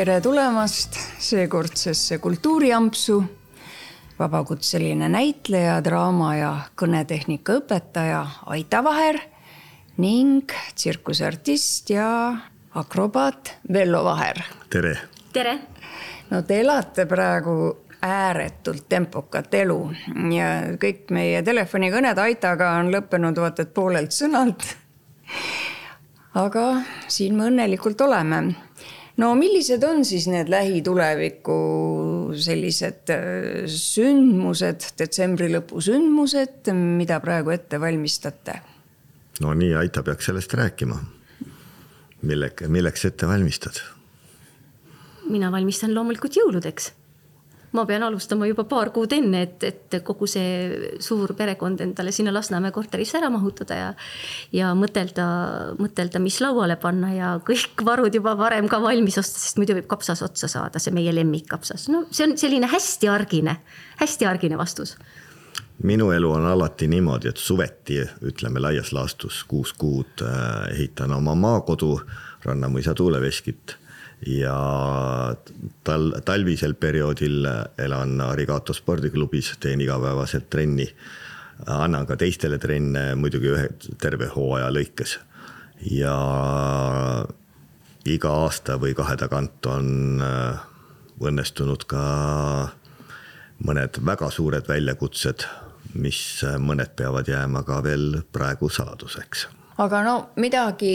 tere tulemast seekordsesse Kultuuriampsu. vabakutseline näitleja, draama ja kõnetehnika õpetaja Aita Vaher ning tsirkuseartist ja akrobaat Vello Vaher. tere. tere. no te elate praegu ääretult tempokat elu ja kõik meie telefonikõned Aitaga on lõppenud vaata et poolelt sõnalt. aga siin me õnnelikult oleme no millised on siis need lähituleviku sellised äh, sündmused, detsembri lõpu sündmused, mida praegu ette valmistate? no nii, Aita peaks sellest rääkima. milleks, milleks ette valmistad? mina valmistan loomulikult jõuludeks ma pean alustama juba paar kuud enne, et, et kogu see suur perekond endale sinna Lasnamäe korterisse ära mahutada ja. ja mõtelda, mõtelda, mis lauale panna ja kõik varud juba varem ka valmis osta, sest muidu võib kapsas otsa saada, see meie lemmikkapsas. no see on selline hästi argine, hästi argine vastus minu elu on alati niimoodi, et suveti, ütleme laias laastus kuus kuud äh, ehitan oma maakodu Rannamõisa tuuleveskit ja tal, talvisel perioodil elan Arigato spordiklubis, teen igapäevaselt trenni. annan ka teistele trenne muidugi ühe terve hooaja lõikes. ja iga aasta või kahe tagant on äh, õnnestunud ka mõned väga suured väljakutsed, mis mõned peavad jääma ka veel praegu saladuseks aga no midagi,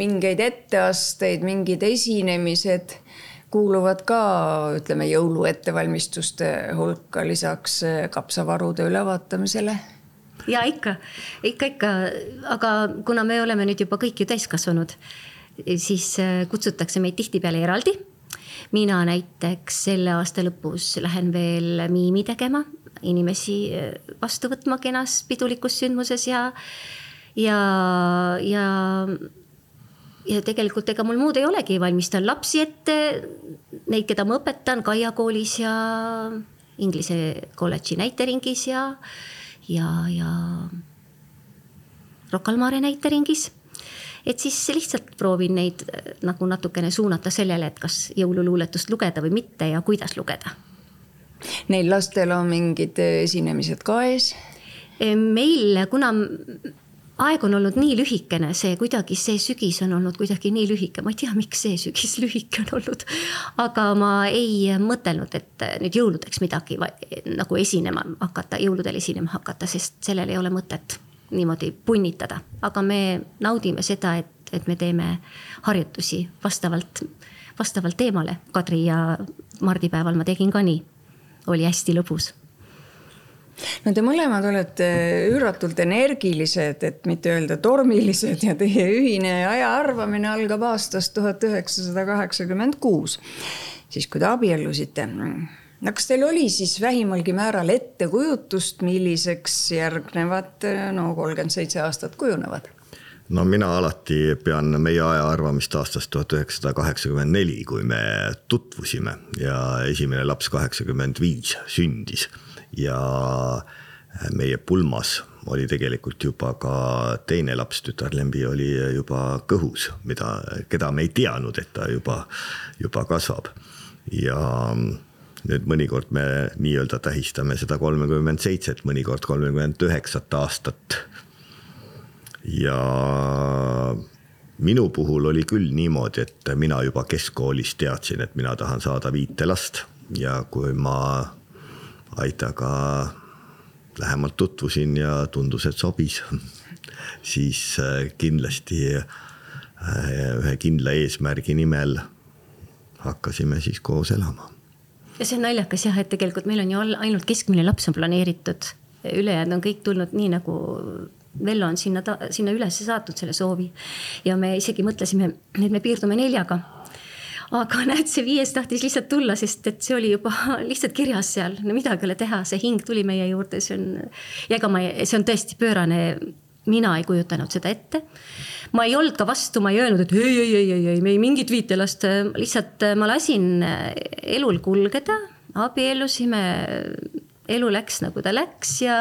mingeid etteasteid, mingid esinemised kuuluvad ka, ütleme, jõulu ettevalmistuste hulka lisaks eh, kapsavarude ülevaatamisele ja ikka, ikka, ikka, aga kuna me oleme nüüd juba kõik ju täiskasvanud, siis eh, kutsutakse meid tihtipeale eraldi. mina näiteks selle aasta lõpus lähen veel miimi tegema, inimesi eh, vastu võtma kenas pidulikus sündmuses ja ja, ja, ja tegelikult ega mul muud ei olegi, valmistan lapsi ette, neid, keda ma õpetan Kaia koolis ja Inglise kolledži näiteringis ja, ja, ja Rocca al Mare näiteringis et siis lihtsalt proovin neid nagu natukene suunata sellele, et kas jõululuuletust lugeda või mitte ja kuidas lugeda. Neil lastel on mingid esinemised ka ees? meil, kuna aeg on olnud nii lühikene, see kuidagi, see sügis on olnud kuidagi nii lühike, ma ei tea, miks see sügis lühike on olnud. aga ma ei mõtelnud, et nüüd jõuludeks midagi nagu esinema hakata, jõuludel esinema hakata, sest sellel ei ole mõtet niimoodi punnitada. aga me naudime seda, et, et me teeme harjutusi vastavalt, vastavalt teemale. Kadri ja mardipäeval ma tegin ka nii, oli hästi lõbus no te mõlemad olete üüratult energilised, et mitte öelda tormilised ja teie ühine aja arvamine algab aastast tuhat üheksasada kaheksakümmend kuus, siis kui te abiellusite no kas teil oli siis vähimalgi määral ettekujutust, milliseks järgnevad no kolmkümmend seitse aastat kujunevad? no mina alati pean meie aja arvamist aastast tuhat üheksasada kaheksakümmend neli, kui me tutvusime ja esimene laps kaheksakümmend viis sündis ja äh, meie pulmas oli tegelikult juba ka teine laps, tütar Lembi oli juba kõhus, mida, keda me ei teadnud, et ta juba, juba kasvab. ja mm, nüüd mõnikord me nii-öelda tähistame seda kolmekümmend seitset, mõnikord kolmekümmend üheksat aastat. ja minu puhul oli küll niimoodi, et mina juba keskkoolis teadsin, et mina tahan saada viite last ja kui ma Aitaga lähemalt tutvusin ja tundus, et sobis, siis äh, kindlasti äh, ühe kindla eesmärgi nimel hakkasime siis koos elama. ja see on naljakas jah, et tegelikult meil on ju ainult keskmine laps on planeeritud, ülejäänud on kõik tulnud nii nagu Vello on sinna, sinna üles saatnud selle soovi. ja me isegi mõtlesime, et me piirdume neljaga aga näed, see viies tahtis lihtsalt tulla, sest et see oli juba lihtsalt kirjas seal, no midagi ei ole teha, see hing tuli meie juurde, see on. ja ega ma, see on tõesti pöörane, mina ei kujutanud seda ette. ma ei olnud ka vastu, ma ei öelnud, et ei, ei, ei, ei, ei, me ei mingit viitelast, lihtsalt ma lasin elul kulgeda, abiellusime, elu läks nagu ta läks ja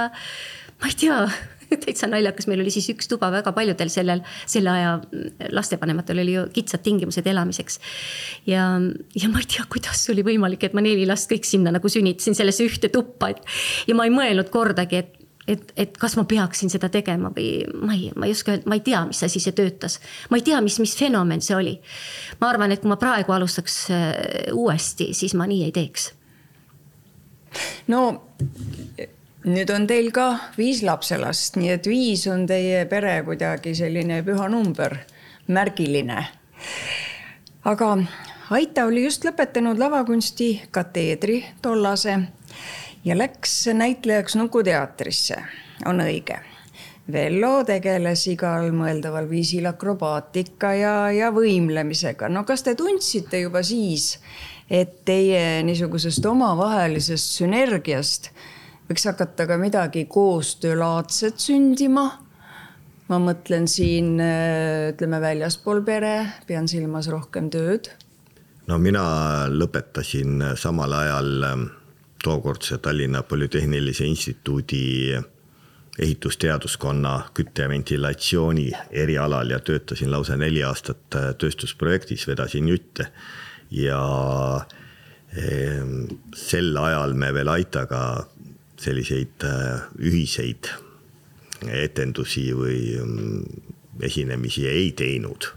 ma ei tea täitsa naljakas, meil oli siis üks tuba väga paljudel sellel, selle aja lastevanematel oli ju kitsad tingimused elamiseks. ja, ja ma ei tea, kuidas oli võimalik, et ma neli last kõik sinna nagu sünnitasin sellesse ühte tuppa, et. ja ma ei mõelnud kordagi, et et, et kas ma peaksin seda tegema või ma ei, ma ei oska öelda, ma ei tea, mis asi see töötas. ma ei tea, mis, mis fenomen see oli. ma arvan, et kui ma praegu alustaks äh, uuesti, siis ma nii ei teeks. no nüüd on teil ka viis lapselast, nii et viis on teie pere kuidagi selline püha number, märgiline. aga Aita oli just lõpetanud lavakunsti kateedri tollase ja läks näitlejaks Nuku teatrisse, on õige. Vello tegeles igal mõeldaval viisil akrobaatika ja, ja võimlemisega. no kas te tundsite juba siis, et teie niisugusest omavahelisest sünergiast võiks hakata ka midagi koostöölaadset sündima. ma mõtlen siin ütleme väljaspool pere, pean silmas rohkem tööd. no mina lõpetasin samal ajal ähm, tookordse Tallinna Polütehnilise Instituudi ehitusteaduskonna kütte ja ventilatsiooni erialal ja töötasin lausa neli aastat äh, tööstusprojektis, vedasin jutte ja ehm, sel ajal me veel Aitaga selliseid äh, ühiseid etendusi või mm, esinemisi ei teinud.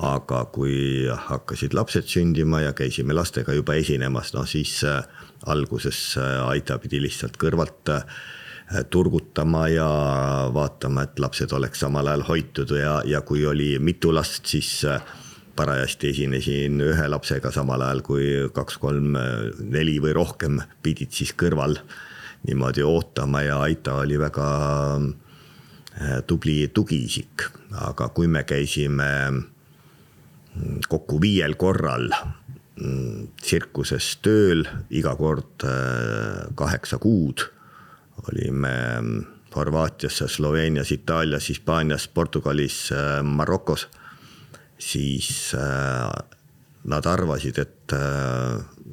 aga kui hakkasid lapsed sündima ja käisime lastega juba esinemas, noh siis äh, alguses Aita pidi lihtsalt kõrvalt äh, turgutama ja vaatama, et lapsed oleks samal ajal hoitud ja, ja kui oli mitu last, siis parajasti esinesin ühe lapsega samal ajal, kui kaks-kolm, neli või rohkem pidid siis kõrval niimoodi ootama ja Aita oli väga äh, tubli tugiisik, aga kui me käisime mm, kokku viiel korral mm, tsirkuses tööl, iga kord äh, kaheksa kuud, olime mm, Horvaatias, Sloveenias, Itaalias, Hispaanias, Portugalis, äh, Marokos, siis nad arvasid, et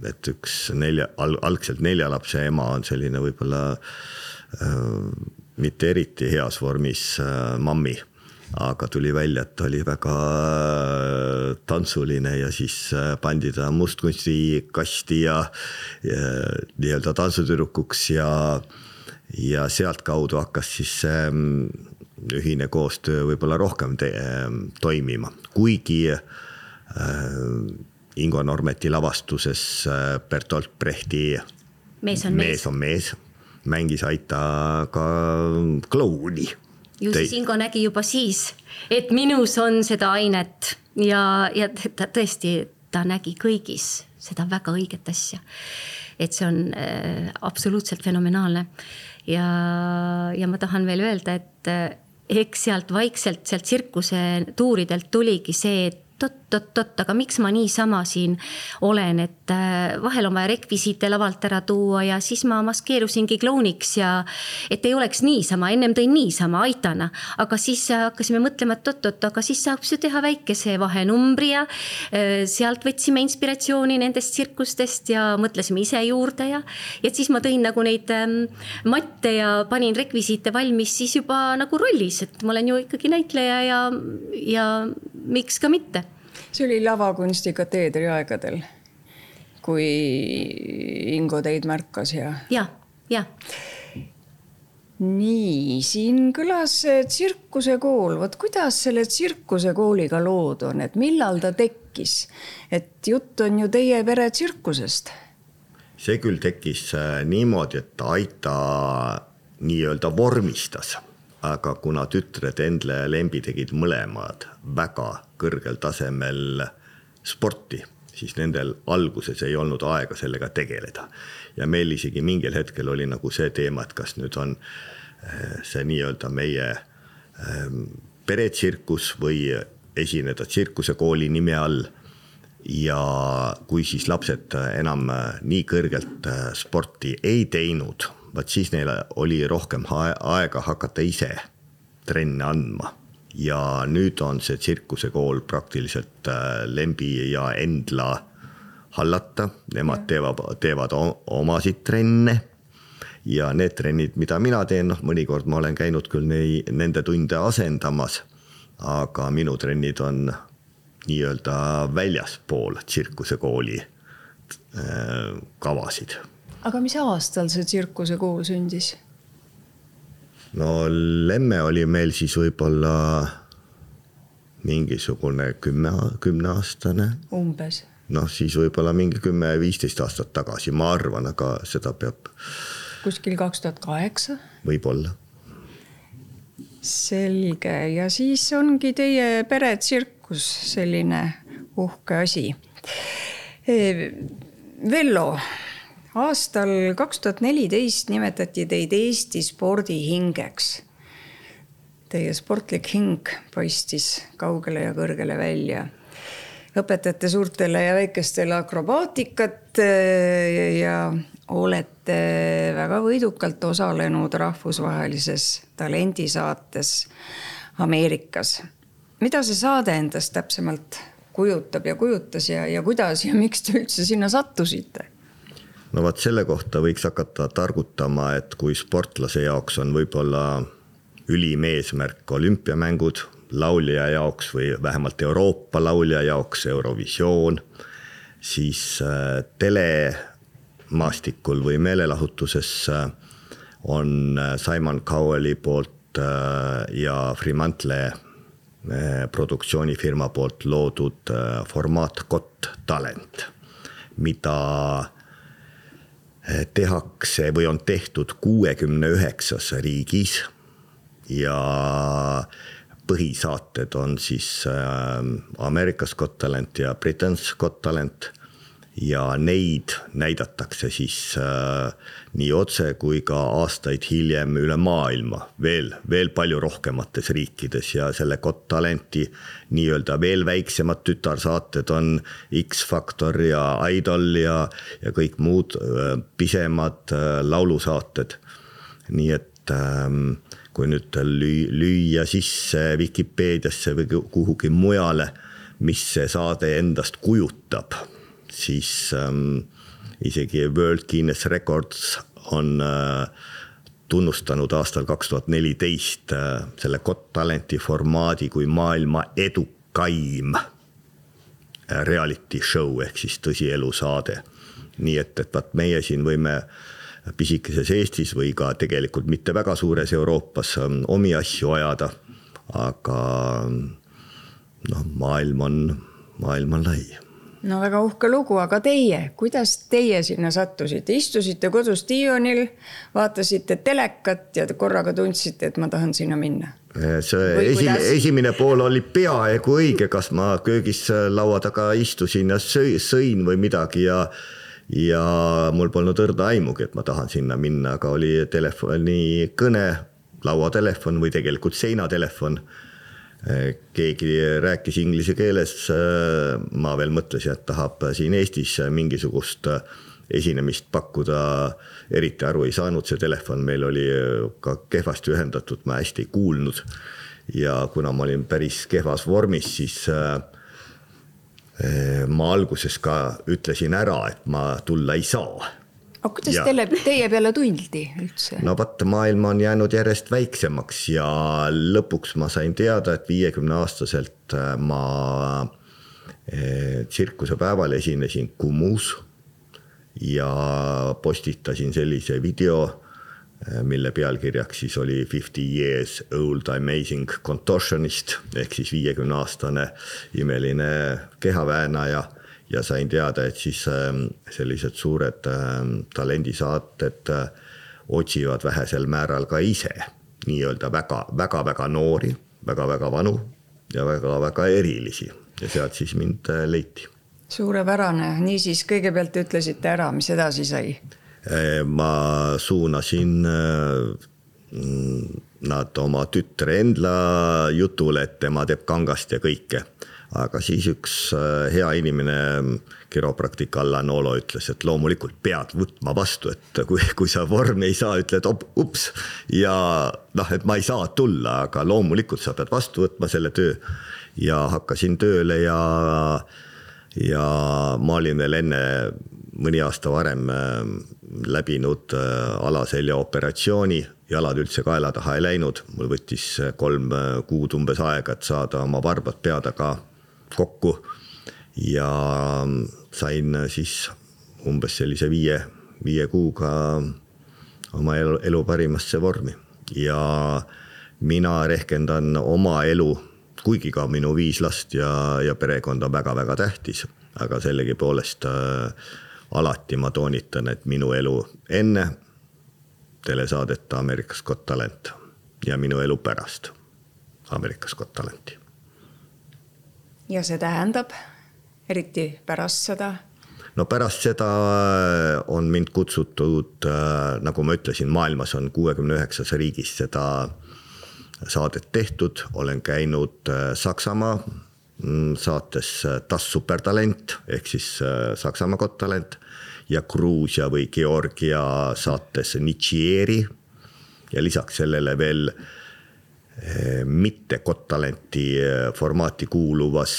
et üks nelja al,, algselt nelja lapse ema on selline võib-olla äh, mitte eriti heas vormis äh, mammi. Aga tuli välja, et oli väga äh, tantsuline ja siis äh, pandi ta mustkunstikasti ja, ja nii-öelda tantsutüdrukuks ja, ja sealtkaudu hakkas siis see ähm, ühine koostöö võib-olla rohkem toimima, kuigi äh, Ingo Normeti lavastuses äh, Bertolt Brechti Mees on mees, mees, on mees mängis Aita ka klouni. ju siis Ingo nägi juba siis, et minus on seda ainet ja, ja ta tõesti, ta nägi kõigis seda väga õiget asja. et see on äh, absoluutselt fenomenaalne ja, ja ma tahan veel öelda, et äh, eks sealt vaikselt sealt tsirkuse tuuridelt tuligi see, et oot-oot-oot, aga miks ma niisama siin olen, et äh, vahel on vaja rekvisiite lavalt ära tuua ja siis ma maskeerusingi klouniks ja et ei oleks niisama, ennem tõin niisama aitana, aga siis hakkasime mõtlema, et oot-oot, aga siis saaks ju teha väikese vahenumbri ja äh, sealt võtsime inspiratsiooni nendest tsirkustest ja mõtlesime ise juurde ja, ja siis ma tõin nagu neid ähm, matte ja panin rekvisiite valmis siis juba nagu rollis, et ma olen ju ikkagi näitleja ja, ja miks ka mitte see oli lavakunsti kateedri aegadel, kui Ingo teid märkas ja. ja, ja. nii, siin kõlas tsirkusekool, vot kuidas selle tsirkusekooliga lood on, et millal ta tekkis? et jutt on ju teie pere tsirkusest. see küll tekkis äh, niimoodi, et Aita nii-öelda vormistas aga kuna tütred Endle ja Lembi tegid mõlemad väga kõrgel tasemel sporti, siis nendel alguses ei olnud aega sellega tegeleda. ja meil isegi mingil hetkel oli nagu see teema, et kas nüüd on eh, see nii-öelda meie ehm, peretsirkus või esineda tsirkusekooli nime all ja kui siis lapsed enam nii kõrgelt eh, sporti ei teinud vaat siis neil oli rohkem aega hakata ise trenne andma. ja nüüd on see tsirkusekool praktiliselt äh, Lembi ja Endla hallata, nemad teevad, teevad omasid trenne ja need trennid, mida mina teen, noh, mõnikord ma olen käinud küll nei, nende tunde asendamas. aga minu trennid on nii-öelda väljaspool tsirkusekooli äh, kavasid. Aga mis aastal see tsirkusekool sündis? no Lemme oli meil siis võib-olla mingisugune kümme, kümneaastane. umbes noh, siis võib-olla mingi kümme-viisteist aastat tagasi, ma arvan, aga seda peab. kuskil kaks tuhat kaheksa. võib-olla. selge ja siis ongi teie peretsirkus selline uhke asi. Vello, aastal kaks tuhat neliteist nimetati teid Eesti spordihingeks teie sportlik hing paistis kaugele ja kõrgele välja õpetate suurtele ja väikestele akrobaatikat eh, ja olete väga võidukalt osalenud rahvusvahelises talendisaates Ameerikas. mida see saade endast täpsemalt kujutab ja kujutas ja, ja kuidas ja miks te üldse sinna sattusite? No vot selle kohta võiks hakata targutama, et kui sportlase jaoks on võib-olla ülim eesmärk olümpiamängud laulja jaoks või vähemalt Euroopa laulja jaoks Eurovisioon, siis äh, telemaastikul või meelelahutuses äh, on äh, Simon Cowelli poolt ja Fremantle produktsioonifirma poolt loodud formaat Got Talent, mida tehakse või on tehtud kuuekümne üheksas riigis ja põhisaated on siis äh, America's Got Talent ja Britain's Got Talent. Ja neid näidatakse siis äh, nii otse kui ka aastaid hiljem üle maailma veel, veel palju rohkemates riikides ja selle Got Talenti nii-öelda veel väiksemad tütarsaated on X-Factor ja Idol ja, ja kõik muud äh, pisemad äh, laulusaated. nii et ähm, kui nüüd lüüa sisse Vikipeediasse või kuhugi mujale, mis see saade endast kujutab, siis ähm, isegi World Guinness Records on äh, tunnustanud aastal kaks tuhat neliteist äh, selle Got Talenti formaadi kui maailma edukaim äh, reality show ehk siis tõsielusaade. nii et, et vaat meie siin võime pisikeses Eestis või ka tegelikult mitte väga suures Euroopas ähm, omi asju ajada. aga noh, maailm on, maailm on lai no väga uhke lugu, aga teie, kuidas teie sinna sattusite, istusite kodus diivanil, vaatasite telekat ja korraga tundsite, et ma tahan sinna minna? Äh, see esimene, esimene pool oli peaaegu õige, kas ma köögis laua taga istusin ja sõin või midagi ja ja mul polnud õrna aimugi, et ma tahan sinna minna, aga oli telefoni kõne, lauatelefon või tegelikult seinatelefon. Keegi rääkis inglise keeles. ma veel mõtlesin, et tahab siin Eestis mingisugust esinemist pakkuda, eriti aru ei saanud, see telefon meil oli ka kehvasti ühendatud, ma hästi ei kuulnud. ja kuna ma olin päris kehvas vormis, siis Äh, ma alguses ka ütlesin ära, et ma tulla ei saa. Aga kuidas ja. teile, teie peale tuldi üldse? no vot, maailm on jäänud järjest väiksemaks ja lõpuks ma sain teada, et viiekümne aastaselt äh, ma äh, tsirkusepäeval esinesin Kumus ja postitasin sellise video Äh, mille pealkirjaks siis oli Fifty years old amazing contortionist ehk siis viiekümne aastane imeline kehaväänaja. Ja sain teada, et siis ähm, sellised suured ähm, talendisaated äh, otsivad vähesel määral ka ise nii-öelda väga-väga-väga noori, väga-väga vanu ja väga-väga erilisi ja sealt siis mind äh, leiti. suurepärane, niisiis kõigepealt ütlesite ära, mis edasi sai Eh, ma suunasin eh, nad oma tütre Endla jutule, et tema teeb kangast ja kõike. Aga siis üks eh, hea inimene, kiropraktik Allan Olo ütles, et loomulikult pead võtma vastu, et kui, kui sa vormi ei saa, ütled ups. ja noh, et ma ei saa tulla, aga loomulikult sa pead vastu võtma selle töö. ja hakkasin tööle ja, ja ma olin veel enne mõni aasta varem läbinud alaseljaoperatsiooni, jalad üldse kaela taha ei läinud, mul võttis kolm kuud umbes aega, et saada oma varbad pea taga kokku. ja sain siis umbes sellise viie, viie kuuga oma elu, elu parimasse vormi ja mina rehkendan oma elu, kuigi ka minu viis last ja, ja perekond on väga-väga tähtis, aga sellegipoolest äh, alati ma toonitan, et minu elu enne telesaadet Ameerikas Got Talent ja minu elu pärast Ameerikas Got Talenti. Ja see tähendab, eriti pärast seda? no pärast seda äh, on mind kutsutud, äh, nagu ma ütlesin, maailmas on kuuekümne üheksas riigis seda saadet tehtud, olen käinud äh, Saksamaa mm, saates äh, Das Supertalent ehk siis äh, Saksamaa Got Talent ja Gruusia või Georgia saates Nichieri. ja lisaks sellele veel mitte Got Talenti formaati kuuluvas,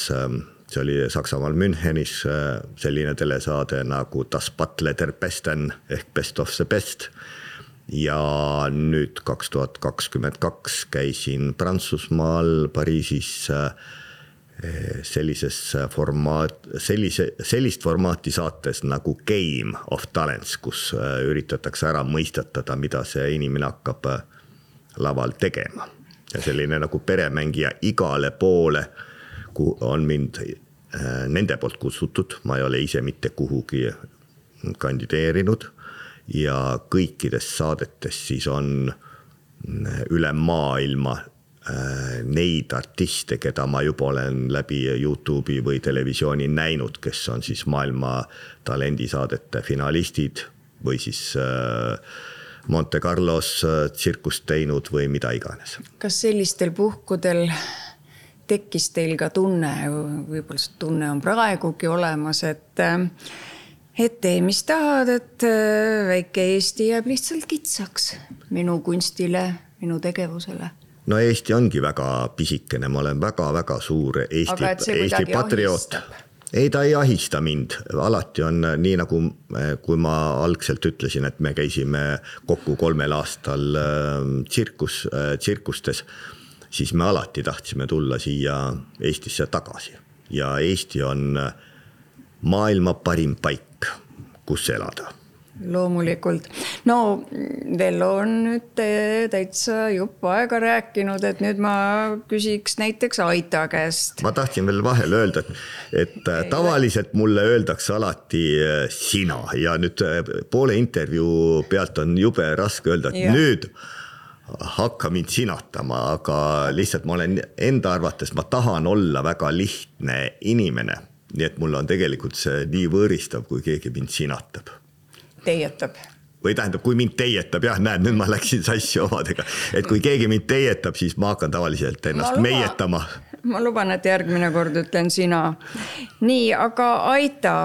see oli Saksamaal Münchenis selline telesaade nagu Das Battle der Besten ehk Best of the Best ja nüüd kaks tuhat kakskümmend kaks käisin Prantsusmaal Pariisis eh, sellises formaat, sellise, sellist formaati saates nagu Game of Talents, kus eh, üritatakse ära mõistatada, mida see inimene hakkab eh, laval tegema. Ja selline nagu peremängija igale poole, kuhu on mind nende poolt kutsutud, ma ei ole ise mitte kuhugi kandideerinud. Ja kõikides saadetes siis on üle maailma äh, neid artiste, keda ma juba olen läbi Youtube'i või televisiooni näinud, kes on siis maailma talendisaadete finalistid või siis äh, Monte Carlos äh, tsirkust teinud või mida iganes. kas sellistel puhkudel tekkis teil ka tunne, võib-olla see tunne on praegugi olemas, et et tee, mis tahad, et äh, väike Eesti jääb lihtsalt kitsaks minu kunstile, minu tegevusele no Eesti ongi väga pisikene, ma olen väga-väga suur Eesti, Eesti patrioot. Ei, ta ei ahista mind, alati on nii nagu, äh, kui ma algselt ütlesin, et me käisime kokku kolmel aastal äh, tsirkus, tsirkustes, siis me alati tahtsime tulla siia Eestisse tagasi. Ja Eesti on maailma parim paik kus elada loomulikult, no Vello on nüüd täitsa jupp aega rääkinud, et nüüd ma küsiks näiteks Aita käest. ma tahtsin veel vahele öelda, et, et äh, tavaliselt mulle öeldakse alati äh, sina ja nüüd äh, poole intervjuu pealt on jube raske öelda, et ja. nüüd hakka mind sinatama, aga lihtsalt ma olen enda arvates, ma tahan olla väga lihtne inimene nii et mul on tegelikult see nii võõristav, kui keegi mind sinatab. Teietab või tähendab, kui mind teietab, jah, näed, nüüd ma läksin sassi omadega, et kui keegi mind teietab, siis ma hakkan tavaliselt ennast luba, meietama. ma luban, et järgmine kord ütlen sina. nii, aga Aita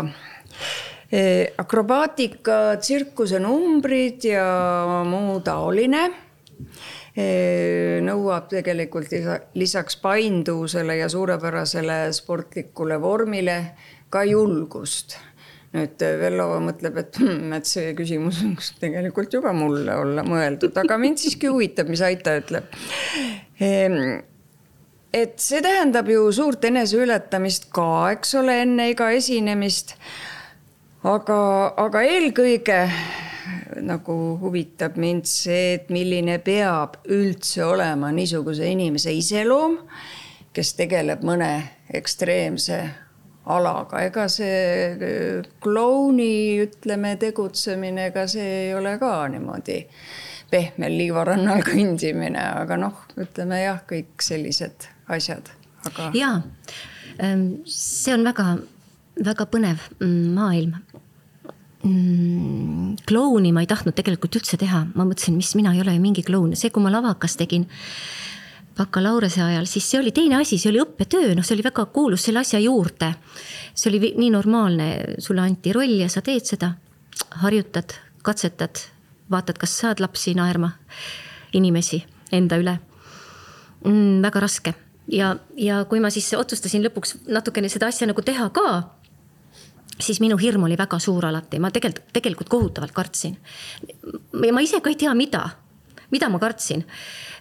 eh, akrobaatika, tsirkuse numbrid ja muu taoline nõuab tegelikult lisaks painduvusele ja suurepärasele sportlikule vormile ka julgust. Nüüd Vello mõtleb, et hmm, et see küsimus võiks tegelikult ju ka mulle olla mõeldud, aga mind siiski huvitab, mis Aita ütleb ehm, et see tähendab ju suurt eneseületamist ka, eks ole, enne iga esinemist. aga, aga eelkõige nagu huvitab mind see, et milline peab üldse olema niisuguse inimese iseloom, kes tegeleb mõne ekstreemse alaga, ega see äh, klouni, ütleme, tegutsemine, ega see ei ole ka niimoodi pehmel liivarannal kõndimine, aga noh, ütleme jah, kõik sellised asjad, aga. ja, ähm, see on väga, väga põnev mm, maailm. Mm, klouni ma ei tahtnud tegelikult üldse teha, ma mõtlesin, mis mina ei ole ju mingi kloun, see, kui ma lavakas tegin bakalaureuse ajal, siis see oli teine asi, see oli õppetöö, noh, see oli väga kuulus selle asja juurde. see oli nii normaalne, sulle anti roll ja sa teed seda, harjutad, katsetad, vaatad, kas saad lapsi naerma, inimesi enda üle mm,. väga raske ja, ja kui ma siis otsustasin lõpuks natukene seda asja nagu teha ka siis minu hirm oli väga suur alati, ma tegelikult, tegelikult kohutavalt kartsin. ja ma ise ka ei tea, mida, mida ma kartsin?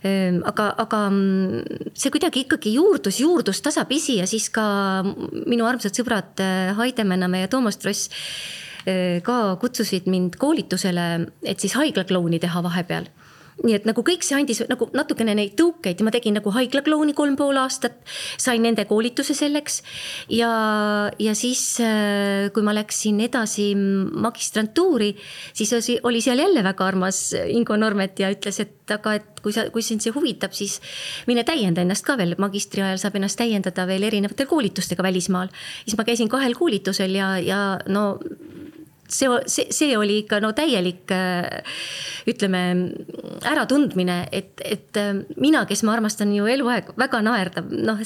Ehm, aga, aga mm, see kuidagi ikkagi juurdus, juurdus tasapisi ja siis ka minu armsad sõbrad äh, Haide Männamäe ja Toomas Tross äh, ka kutsusid mind koolitusele, et siis haiglaklouni teha vahepeal nii et nagu kõik see andis nagu natukene neid tõukeid ja ma tegin nagu haiglaklouni kolm pool aastat. sain nende koolituse selleks ja, ja siis, äh, kui ma läksin edasi magistrantuuri, siis oli seal jälle väga armas Ingo Normet ja ütles, et aga, et kui sa, kui sind see huvitab, siis mine täienda ennast ka veel, magistri ajal saab ennast täiendada veel erinevate koolitustega välismaal. siis ma käisin kahel koolitusel ja, ja no see, see, see oli ikka no täielik ütleme äratundmine, et, et mina, kes ma armastan ju eluaeg väga naerda, noh,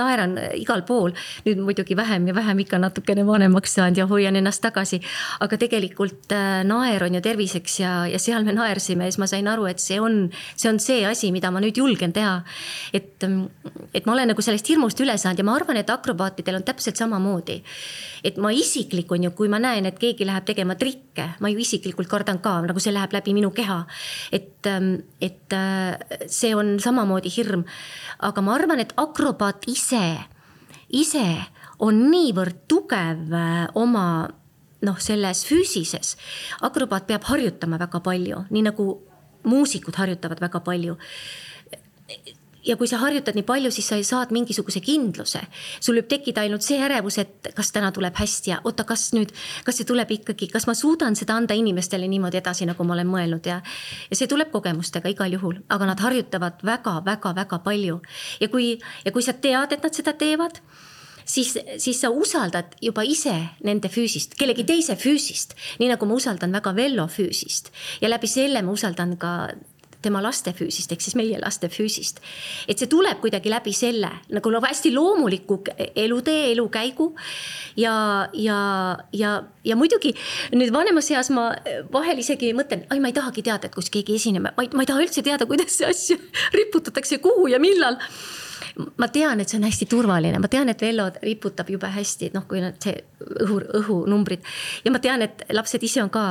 naeran igal pool. nüüd muidugi vähem ja vähem ikka natukene vanemaks saanud ja hoian ennast tagasi. aga tegelikult äh, naer on ju terviseks ja, ja seal me naersime ja siis ma sain aru, et see on, see on see asi, mida ma nüüd julgen teha. et, et ma olen nagu sellest hirmust üle saanud ja ma arvan, et akrobaatidel on täpselt samamoodi. et ma isiklik on ju, kui ma näen, et keegi läheb tegema trikke, ma ju isiklikult kardan ka, nagu see läheb läbi minu keha. et, ähm, et äh, see on samamoodi hirm. aga ma arvan, et akrobaat ise, ise on niivõrd tugev äh, oma noh, selles füüsises. akrobaat peab harjutama väga palju, nii nagu muusikud harjutavad väga palju ja kui sa harjutad nii palju, siis sa saad mingisuguse kindluse. sul võib tekkida ainult see ärevus, et kas täna tuleb hästi ja oota, kas nüüd, kas see tuleb ikkagi, kas ma suudan seda anda inimestele niimoodi edasi, nagu ma olen mõelnud ja. ja see tuleb kogemustega igal juhul, aga nad harjutavad väga-väga-väga palju. ja kui, ja kui sa tead, et nad seda teevad siis, siis sa usaldad juba ise nende füüsist, kellegi teise füüsist, nii nagu ma usaldan väga Vello füüsist ja läbi selle ma usaldan ka tema laste füüsist ehk siis meie laste füüsist. et see tuleb kuidagi läbi selle nagu no hästi loomuliku elutee, elukäigu. ja, ja, ja, ja muidugi nüüd vanemas eas ma vahel isegi mõtlen, ai, ma ei tahagi teada, et kus keegi esineb, ma ei, ma ei taha üldse teada, kuidas see asju riputatakse, kuhu ja millal ma tean, et see on hästi turvaline, ma tean, et Vello riputab jube hästi, noh, kui nad see õhu, õhunumbrid ja ma tean, et lapsed ise on ka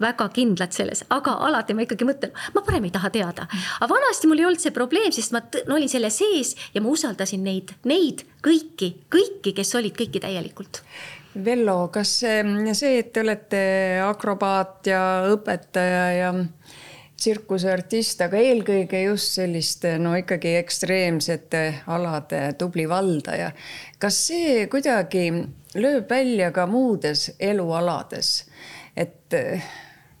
väga kindlad selles, aga alati ma ikkagi mõtlen, ma parem ei taha teada. aga vanasti mul ei olnud see probleem, sest ma, olin selle sees ja ma usaldasin neid, neid kõiki, kõiki, kes olid kõiki täielikult. Vello, kas see, et te olete akrobaat ja õpetaja ja tsirkuseartist, aga eelkõige just selliste no ikkagi ekstreemsete alade tubli valdaja. kas see kuidagi lööb välja ka muudes elualades? Et eh,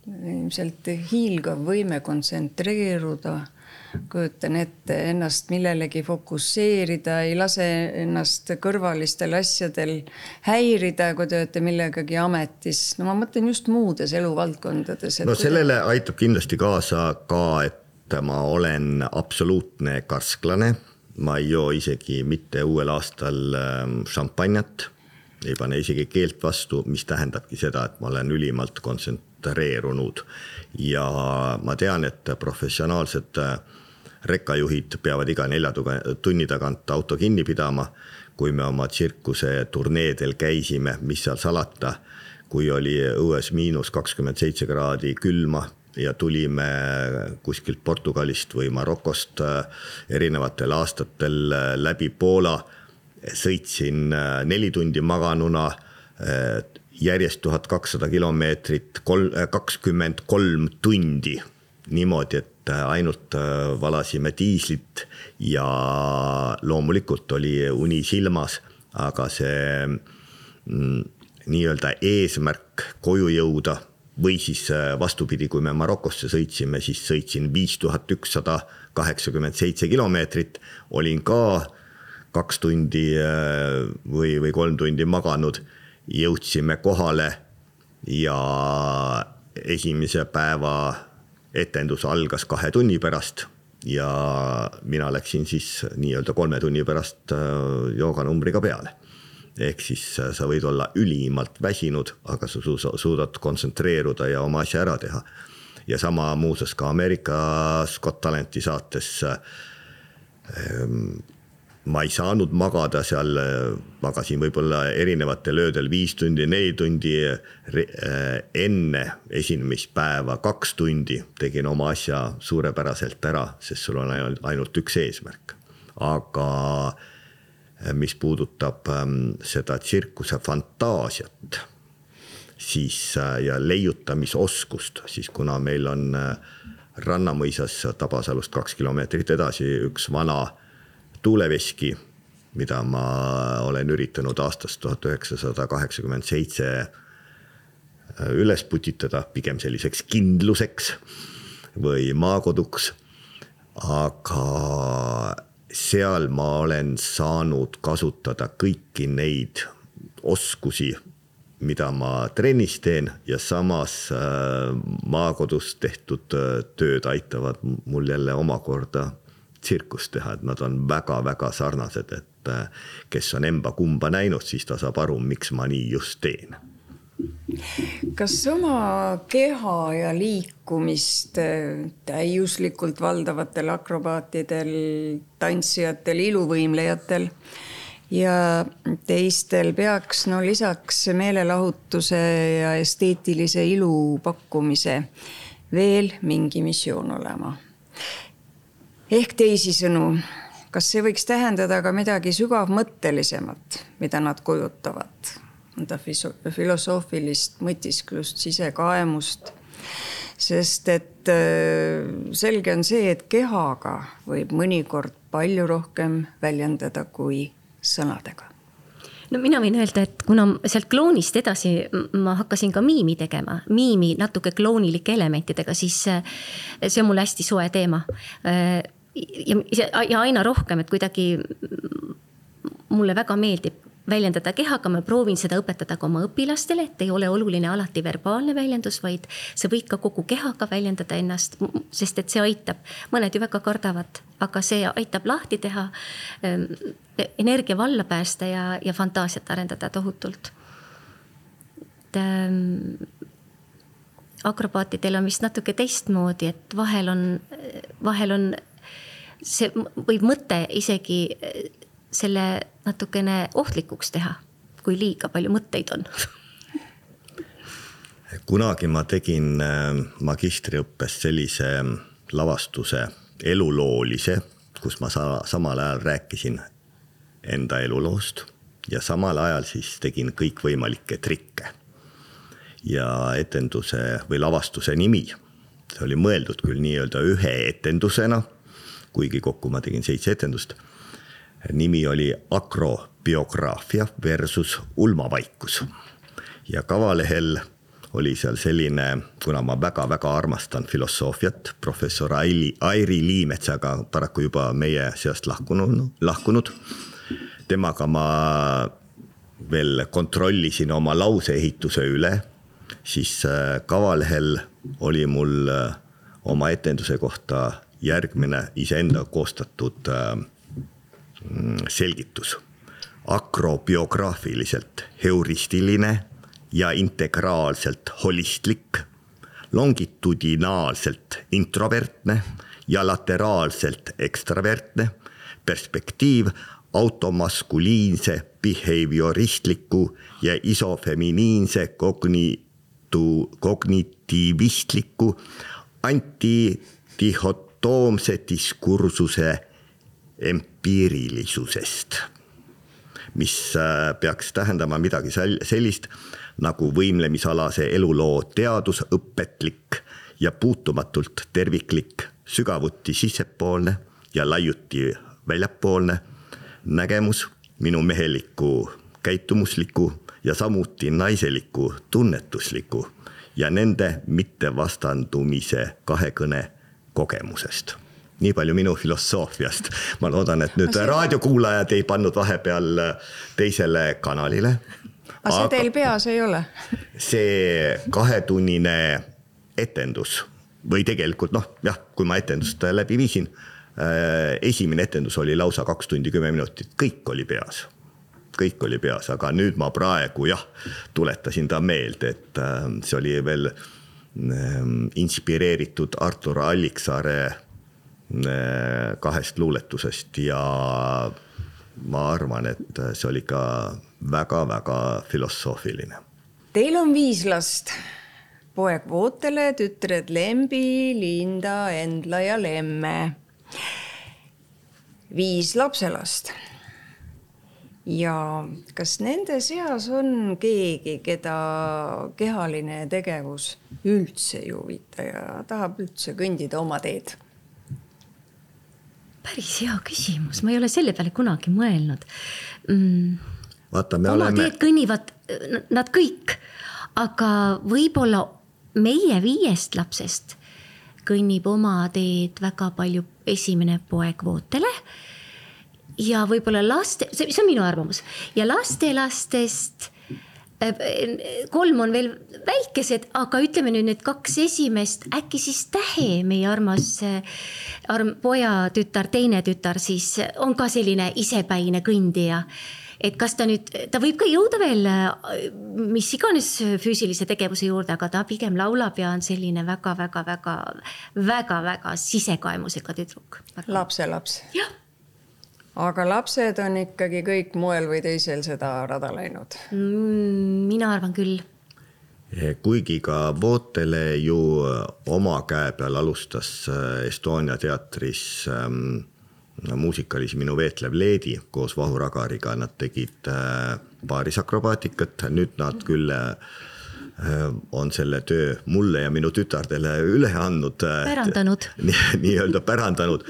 ilmselt hiilgav võime kontsentreeruda, kujutan ette, ennast millelegi fokusseerida, ei lase ennast kõrvalistel asjadel häirida, kui te olete millegagi ametis. no ma mõtlen just muudes eluvaldkondades. no sellele aitab kindlasti kaasa ka, et ma olen absoluutne karsklane. ma ei joo isegi mitte uuel aastal ehm, šampanjat ei pane isegi keelt vastu, mis tähendabki seda, et ma olen ülimalt kontsentreerunud. ja ma tean, et professionaalsed äh, rekkajuhid peavad iga nelja tunni tagant auto kinni pidama. kui me oma tsirkuse turneedel käisime, mis seal salata, kui oli õues miinus kakskümmend seitse kraadi külma ja tulime kuskilt Portugalist või Marokost äh, erinevatel aastatel äh, läbi Poola sõitsin äh, neli tundi maganuna, äh, järjest tuhat kakssada kilomeetrit, kolm, äh, kakskümmend kolm tundi. niimoodi, et ainult valasime diislit ja loomulikult oli uni silmas, aga see mm, nii-öelda eesmärk koju jõuda või siis vastupidi, kui me Marokosse sõitsime, siis sõitsin viis tuhat ükssada kaheksakümmend seitse kilomeetrit, olin ka kaks tundi äh, või, või kolm tundi maganud. jõudsime kohale ja esimese päeva etendus algas kahe tunni pärast ja mina läksin siis nii-öelda kolme tunni pärast äh, jooganumbriga peale. ehk siis äh, sa võid olla ülimalt väsinud, aga sa suudad kontsentreeruda ja oma asja ära teha. ja sama muuseas ka Ameerika Scott Talenti saates ähm, ma ei saanud magada seal, magasin võib-olla erinevatel öödel viis tundi, neli tundi enne esinemispäeva, kaks tundi tegin oma asja suurepäraselt ära, sest sul on ainult üks eesmärk. aga mis puudutab ähm, seda tsirkuse fantaasiat, siis ja leiutamisoskust, siis kuna meil on Rannamõisas Tabasalust kaks kilomeetrit edasi üks vana tuuleveski, mida ma olen üritanud aastast tuhat üheksasada kaheksakümmend seitse äh, üles putitada, pigem selliseks kindluseks või maakoduks. aga seal ma olen saanud kasutada kõiki neid oskusi, mida ma trennis teen ja samas äh, maakodus tehtud äh, tööd aitavad mul jälle omakorda tsirkust teha, et nad on väga-väga sarnased, et äh, kes on emba-kumba näinud, siis ta saab aru, miks ma nii just teen. Kas oma keha ja liikumist äh, täiuslikult valdavatel akrobaatidel, tantsijatel, iluvõimlejatel ja teistel peaks no lisaks meelelahutuse ja esteetilise ilu pakkumise veel mingi missioon olema ehk teisisõnu, kas see võiks tähendada ka midagi sügavmõttelisemat, mida nad kujutavad? mõnda filosoofilist mõtisklust, sisekaemust. sest et äh, selge on see, et kehaga võib mõnikord palju rohkem väljendada kui sõnadega no mina võin öelda, et kuna sealt kloonist edasi ma hakkasin ka miimi tegema, miimi natuke kloonilike elementidega, siis see on mulle hästi soe teema äh, ja, ja aina rohkem, et kuidagi mulle väga meeldib väljendada kehaga, ma proovin seda õpetada ka oma õpilastele, et ei ole oluline alati verbaalne väljendus, vaid sa võid ka kogu kehaga väljendada ennast, sest et see aitab. mõned ju väga kardavad, aga see aitab lahti teha, ähm, energia valla päästa ja, ja fantaasiat arendada tohutult. et ähm, akrobaatidel on vist natuke teistmoodi, et vahel on, vahel on see võib mõte isegi eh, selle natukene ohtlikuks teha, kui liiga palju mõtteid on kunagi ma tegin eh, magistriõppes sellise lavastuse eluloolise, kus ma sa samal ajal rääkisin enda eluloost ja samal ajal siis tegin kõikvõimalikke trikke. ja etenduse või lavastuse nimi, see oli mõeldud küll nii-öelda ühe etendusena kuigi kokku ma tegin seitse etendust. nimi oli Akrobiograafia versus ulmavaikus ja kavalehel oli seal selline, kuna ma väga-väga armastan filosoofiat, professor Aili, Airi Liimetsaga paraku juba meie seast lahkunud, lahkunud. temaga ma veel kontrollisin oma lauseehituse üle, siis äh, kavalehel oli mul äh, oma etenduse kohta järgmine iseenda koostatud äh, selgitus. akrobiograafiliselt heuristiline ja integraalselt holistlik, longitudinaalselt introvertne ja lateraalselt ekstravertne perspektiiv automaskuliinse behavioristliku ja isofeminiinse kognitu-, kognitiivistliku antidihot-, autonoomse diskursuse empiirilisusest, mis äh, peaks tähendama midagi sellist nagu võimlemisalase eluloo teadusõpetlik ja puutumatult terviklik, sügavuti sissepoolne ja laiuti väljapoolne nägemus minu meheliku käitumusliku ja samuti naiseliku tunnetusliku ja nende mittevastandumise kahekõne kogemusest nii palju minu filosoofiast. ma loodan, et nüüd see... raadiokuulajad ei pannud vahepeal teisele kanalile. aga see teil peas ei ole? see kahetunnine etendus või tegelikult noh, jah, kui ma etendust läbi viisin. Äh, esimene etendus oli lausa kaks tundi kümme minutit, kõik oli peas kõik oli peas, aga nüüd ma praegu jah, tuletasin ta meelde, et äh, see oli veel Ehm, inspireeritud Artur Alliksaare eh, kahest luuletusest ja ma arvan, et see oli ka väga-väga filosoofiline. Teil on viis last, poeg Vootele, tütred Lembi, Linda, Endla ja Lemme. viis lapselast ja kas nende seas on keegi, keda kehaline tegevus üldse ei huvita ja tahab üldse kõndida oma teed? päris hea küsimus, ma ei ole selle peale kunagi mõelnud mm.. vaata, me oma oleme. teed kõnnivad nad kõik, aga võib-olla meie viiest lapsest kõnnib oma teed väga palju esimene poeg Vootele ja võib-olla laste, see, see on minu arvamus ja lastelastest Äh, kolm on veel väikesed, aga ütleme nüüd need kaks esimest, äkki siis Tähe, meie armas äh, arm, poja tütar, teine tütar siis on ka selline isepäine kõndija. et kas ta nüüd, ta võib ka jõuda veel äh, mis iganes füüsilise tegevuse juurde, aga ta pigem laulab ja on selline väga-väga-väga, väga-väga sisekaemusega tüdruk. lapselaps. jah aga lapsed on ikkagi kõik moel või teisel seda rada läinud mm,? mina arvan küll. Eh, kuigi ka Vootele ju oma käe peal alustas eh, Estonia teatris ähm, muusikalis Minu veetlev leedi koos Vahu Ragariga, nad tegid äh, paarisakrobaatikat, nüüd nad küll äh, on selle töö mulle ja minu tütardele üle andnud. pärandanud nii-öelda pärandanud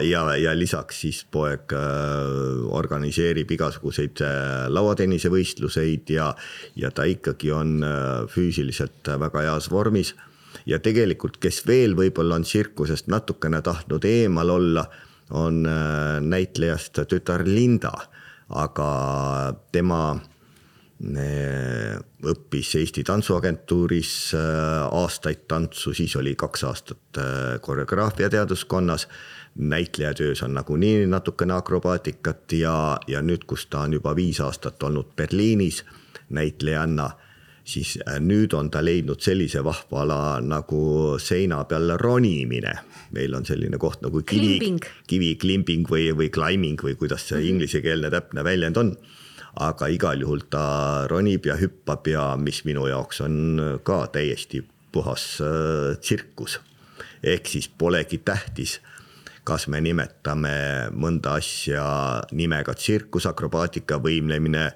ja, ja lisaks siis poeg äh, organiseerib igasuguseid äh, lauatennisevõistluseid ja, ja ta ikkagi on äh, füüsiliselt väga heas vormis. ja tegelikult, kes veel võib-olla on tsirkusest natukene tahtnud eemal olla, on näitlejast tütar Linda, aga tema õppis Eesti Tantsuagentuuris aastaid tantsu, siis oli kaks aastat koreograafiateaduskonnas näitlejatöös on nagunii natukene akrobaatikat ja, ja nüüd, kus ta on juba viis aastat olnud Berliinis näitlejanna, siis äh, nüüd on ta leidnud sellise vahva ala nagu seina peal ronimine. meil on selline koht nagu kivi, kivi klimbing või, või climbing või kuidas see mhm. inglisekeelne täpne väljend on aga igal juhul ta ronib ja hüppab ja mis minu jaoks on ka täiesti puhas äh, tsirkus. ehk siis polegi tähtis kas me nimetame mõnda asja nimega tsirkusakrobaatika, võimlemine,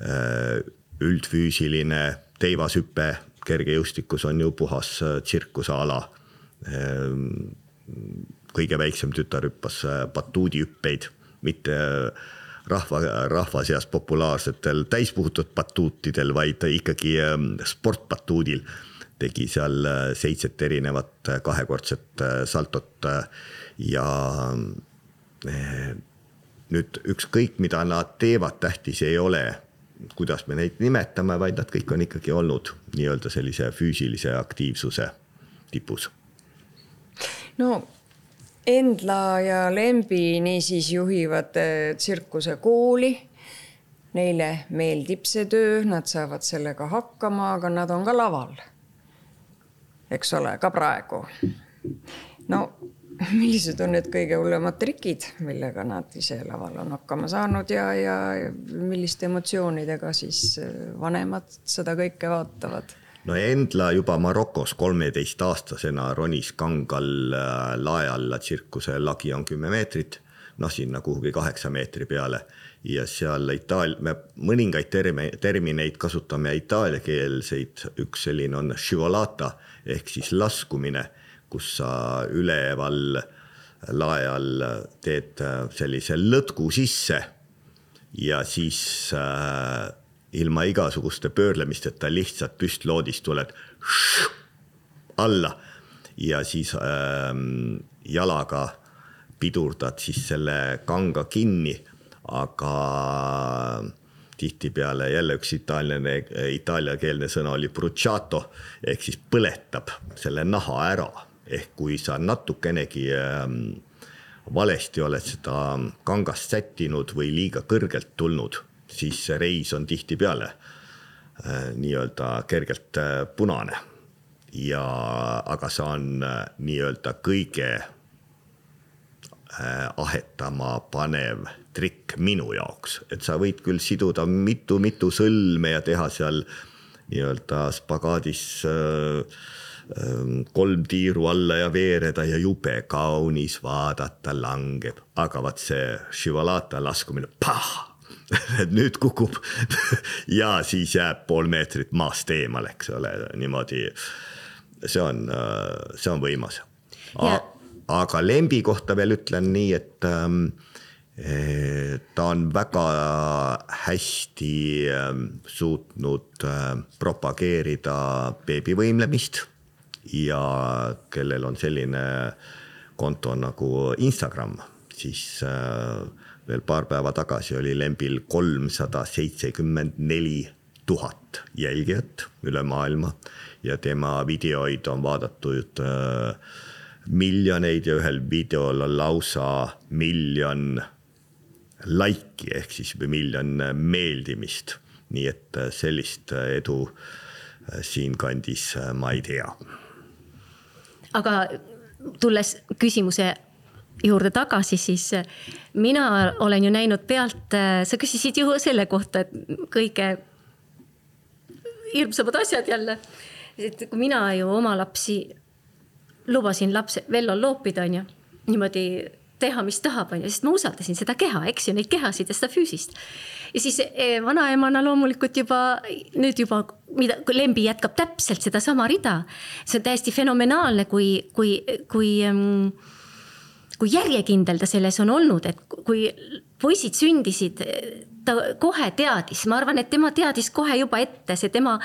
äh, üldfüüsiline, teivashüpe, kergejõustikus on ju puhas äh, tsirkuseala. Ähm, kõige väiksem tütar hüppas äh, batuudihüppeid, mitte rahva, rahva seas populaarsetel täispuhutud batuutidel, vaid ikkagi sportbatuudil tegi seal seitset erinevat kahekordset saltot ja eh, nüüd ükskõik, mida nad teevad, tähtis ei ole, kuidas me neid nimetame, vaid nad kõik on ikkagi olnud nii-öelda sellise füüsilise aktiivsuse tipus. no Endla ja Lembi niisiis juhivad eh, tsirkusekooli. Neile meeldib see töö, nad saavad sellega hakkama, aga nad on ka laval. eks ole, ka praegu. no millised on need kõige hullemad trikid, millega nad ise laval on hakkama saanud ja, ja milliste emotsioonidega siis äh, vanemad seda kõike vaatavad? no Endla juba Marokos kolmeteistaastasena ronis kangal äh, lae alla, tsirkuse lagi on kümme meetrit, noh, sinna kuhugi kaheksa meetri peale ja seal Itaalia, me mõningaid terme, termineid kasutame itaaliakeelseid, üks selline on ehk siis laskumine kus sa üleval lae all teed äh, sellise lõtku sisse ja siis äh, ilma igasuguste pöörlemisteta lihtsalt püstloodist tuled alla ja siis äh, jalaga pidurdad siis selle kanga kinni, aga tihtipeale jälle üks itaallane, itaaliakeelne sõna oli bruciato ehk siis põletab selle naha ära ehk kui sa natukenegi ähm, valesti oled seda kangast sättinud või liiga kõrgelt tulnud, siis see reis on tihtipeale äh, nii-öelda kergelt äh, punane. ja, aga see on äh, nii-öelda kõige ahetama panev trikk minu jaoks, et sa võid küll siduda mitu-mitu sõlme ja teha seal nii-öelda spagaadis äh, kolm tiiru alla ja veereda ja jube kaunis vaadata langeb, aga vaat see šivalata laskumine, pah nüüd kukub ja siis jääb pool meetrit maast eemale, eks ole, niimoodi. see on, see on võimas. aga lembi kohta veel ütlen nii, et ähm, ta on väga hästi ähm, suutnud äh, propageerida beebivõimlemist ja kellel on selline konto nagu Instagram, siis äh, veel paar päeva tagasi oli Lembil kolmsada seitsekümmend neli tuhat jälgijat üle maailma ja tema videoid on vaadatud äh, miljoneid ja ühel videol on lausa miljon laiki ehk siis miljon meeldimist. nii et äh, sellist edu siinkandis ma ei tea. Aga tulles küsimuse juurde tagasi, siis mina olen ju näinud pealt, sa küsisid ju selle kohta, et kõige hirmsamad asjad jälle. et kui mina ju oma lapsi lubasin lapse Vellol loopida, onju, niimoodi teha, mis tahab, onju, sest ma usaldasin seda keha, eks ju, neid kehasid ja seda füüsist. ja siis eh, vanaemana loomulikult juba nüüd juba, mida Lembi jätkab täpselt sedasama rida. see on täiesti fenomenaalne, kui, kui, kui ähm, kui järjekindel ta selles on olnud, et kui poisid sündisid, ta kohe teadis, ma arvan, et tema teadis kohe juba ette, see tema,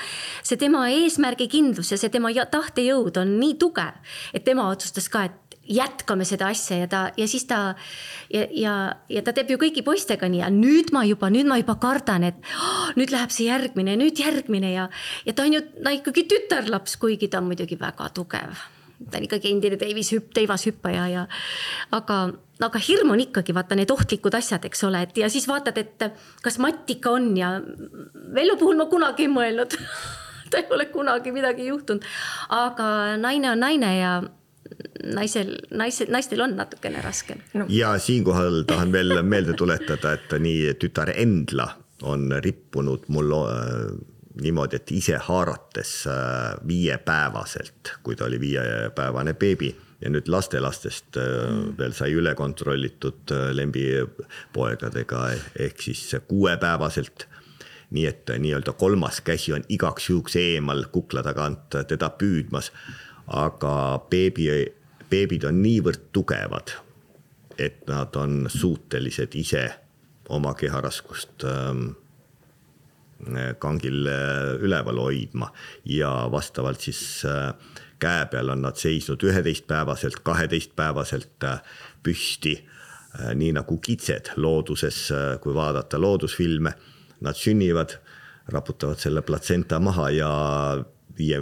see tema eesmärgikindlus ja see tema tahtejõud on nii tugev, et tema otsustas ka, et jätkame seda asja ja ta ja siis ta ja, ja, ja ta teeb ju kõigi poistega nii ja nüüd ma juba, nüüd ma juba kardan, et oh, nüüd läheb see järgmine, nüüd järgmine ja, ja ta on ju, ta ikkagi tütarlaps, kuigi ta on muidugi väga tugev. Ta on ikkagi endine teivishüpp, teivashüppaja ja aga, aga hirm on ikkagi vaata need ohtlikud asjad, eks ole, et ja siis vaatad, et kas matt ikka on ja Vello puhul ma kunagi ei mõelnud ta ei ole kunagi midagi juhtunud, aga naine on naine ja naisel, naisel, naistel on natukene raskem no.. ja siinkohal tahan veel meelde tuletada, et nii tütar Endla on rippunud mul niimoodi, et ise haarates äh, viiepäevaselt, kui ta oli viiepäevane beebi ja nüüd lastelastest mm. veel sai üle kontrollitud äh, lembipoegadega ehk siis kuuepäevaselt. nii et nii-öelda kolmas käsi on igaks juhuks eemal kukla tagant teda püüdmas. Aga beebi, beebid on niivõrd tugevad, et nad on suutelised ise oma keharaskust ähm, kangil äh, üleval hoidma ja vastavalt siis äh, käe peal on nad seisnud üheteistpäevaselt, kaheteistpäevaselt äh, püsti. nii nagu kitsed looduses, kui vaadata loodusfilme, nad sünnivad, raputavad selle platsenta maha ja viie,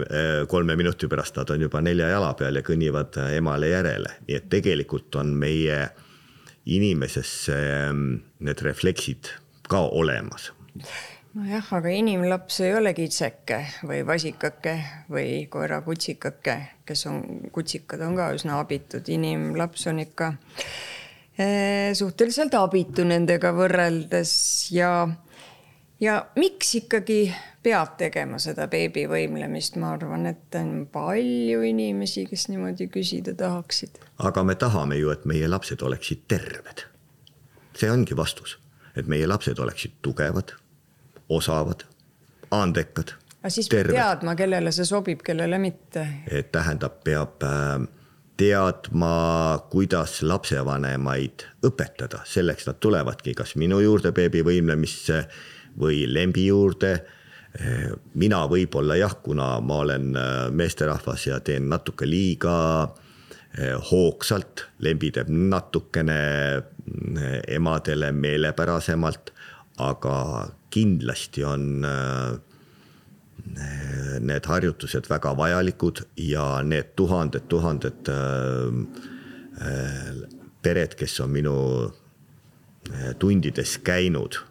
kolme minuti pärast nad on juba nelja jala peal ja kõnnivad emale järele, nii et tegelikult on meie inimeses need refleksid ka olemas. Nojah, aga inimlaps ei ole kitseke või vasikake või koerakutsikake, kes on, kutsikad on ka üsna abitud, inimlaps on ikka eh, suhteliselt abitu nendega võrreldes ja, ja miks ikkagi peab tegema seda beebivõimlemist, ma arvan, et on palju inimesi, kes niimoodi küsida tahaksid. aga me tahame ju, et meie lapsed oleksid terved. see ongi vastus, et meie lapsed oleksid tugevad osavad, andekad. aga siis terved. peab teadma, kellele see sobib, kellele mitte. et tähendab, peab äh, teadma, kuidas lapsevanemaid õpetada, selleks nad tulevadki kas minu juurde beebivõimlemisse või lembi juurde. Äh, mina võib-olla jah, kuna ma olen äh, meesterahvas ja teen natuke liiga hoogsalt, lembi teeb natukene emadele meelepärasemalt, aga kindlasti on äh, need harjutused väga vajalikud ja need tuhanded-tuhanded äh, äh, pered, kes on minu tundides käinud.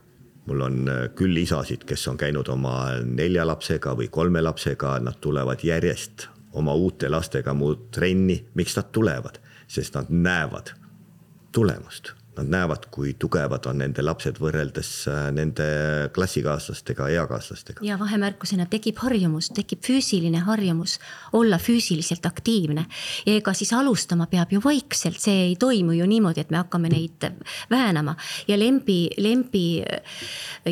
Mul on küll isasid, kes on käinud oma nelja lapsega või kolme lapsega, nad tulevad järjest oma uute lastega mu trenni. miks nad tulevad? sest nad näevad, tulemust Nad näevad, kui tugevad on nende lapsed võrreldes äh, nende klassikaaslastega, eakaaslastega. ja vahemärkusena tekib harjumus, tekib füüsiline harjumus olla füüsiliselt aktiivne. ja ega siis alustama peab ju vaikselt, see ei toimu ju niimoodi, et me hakkame neid väänama. ja Lembi, Lembi äh,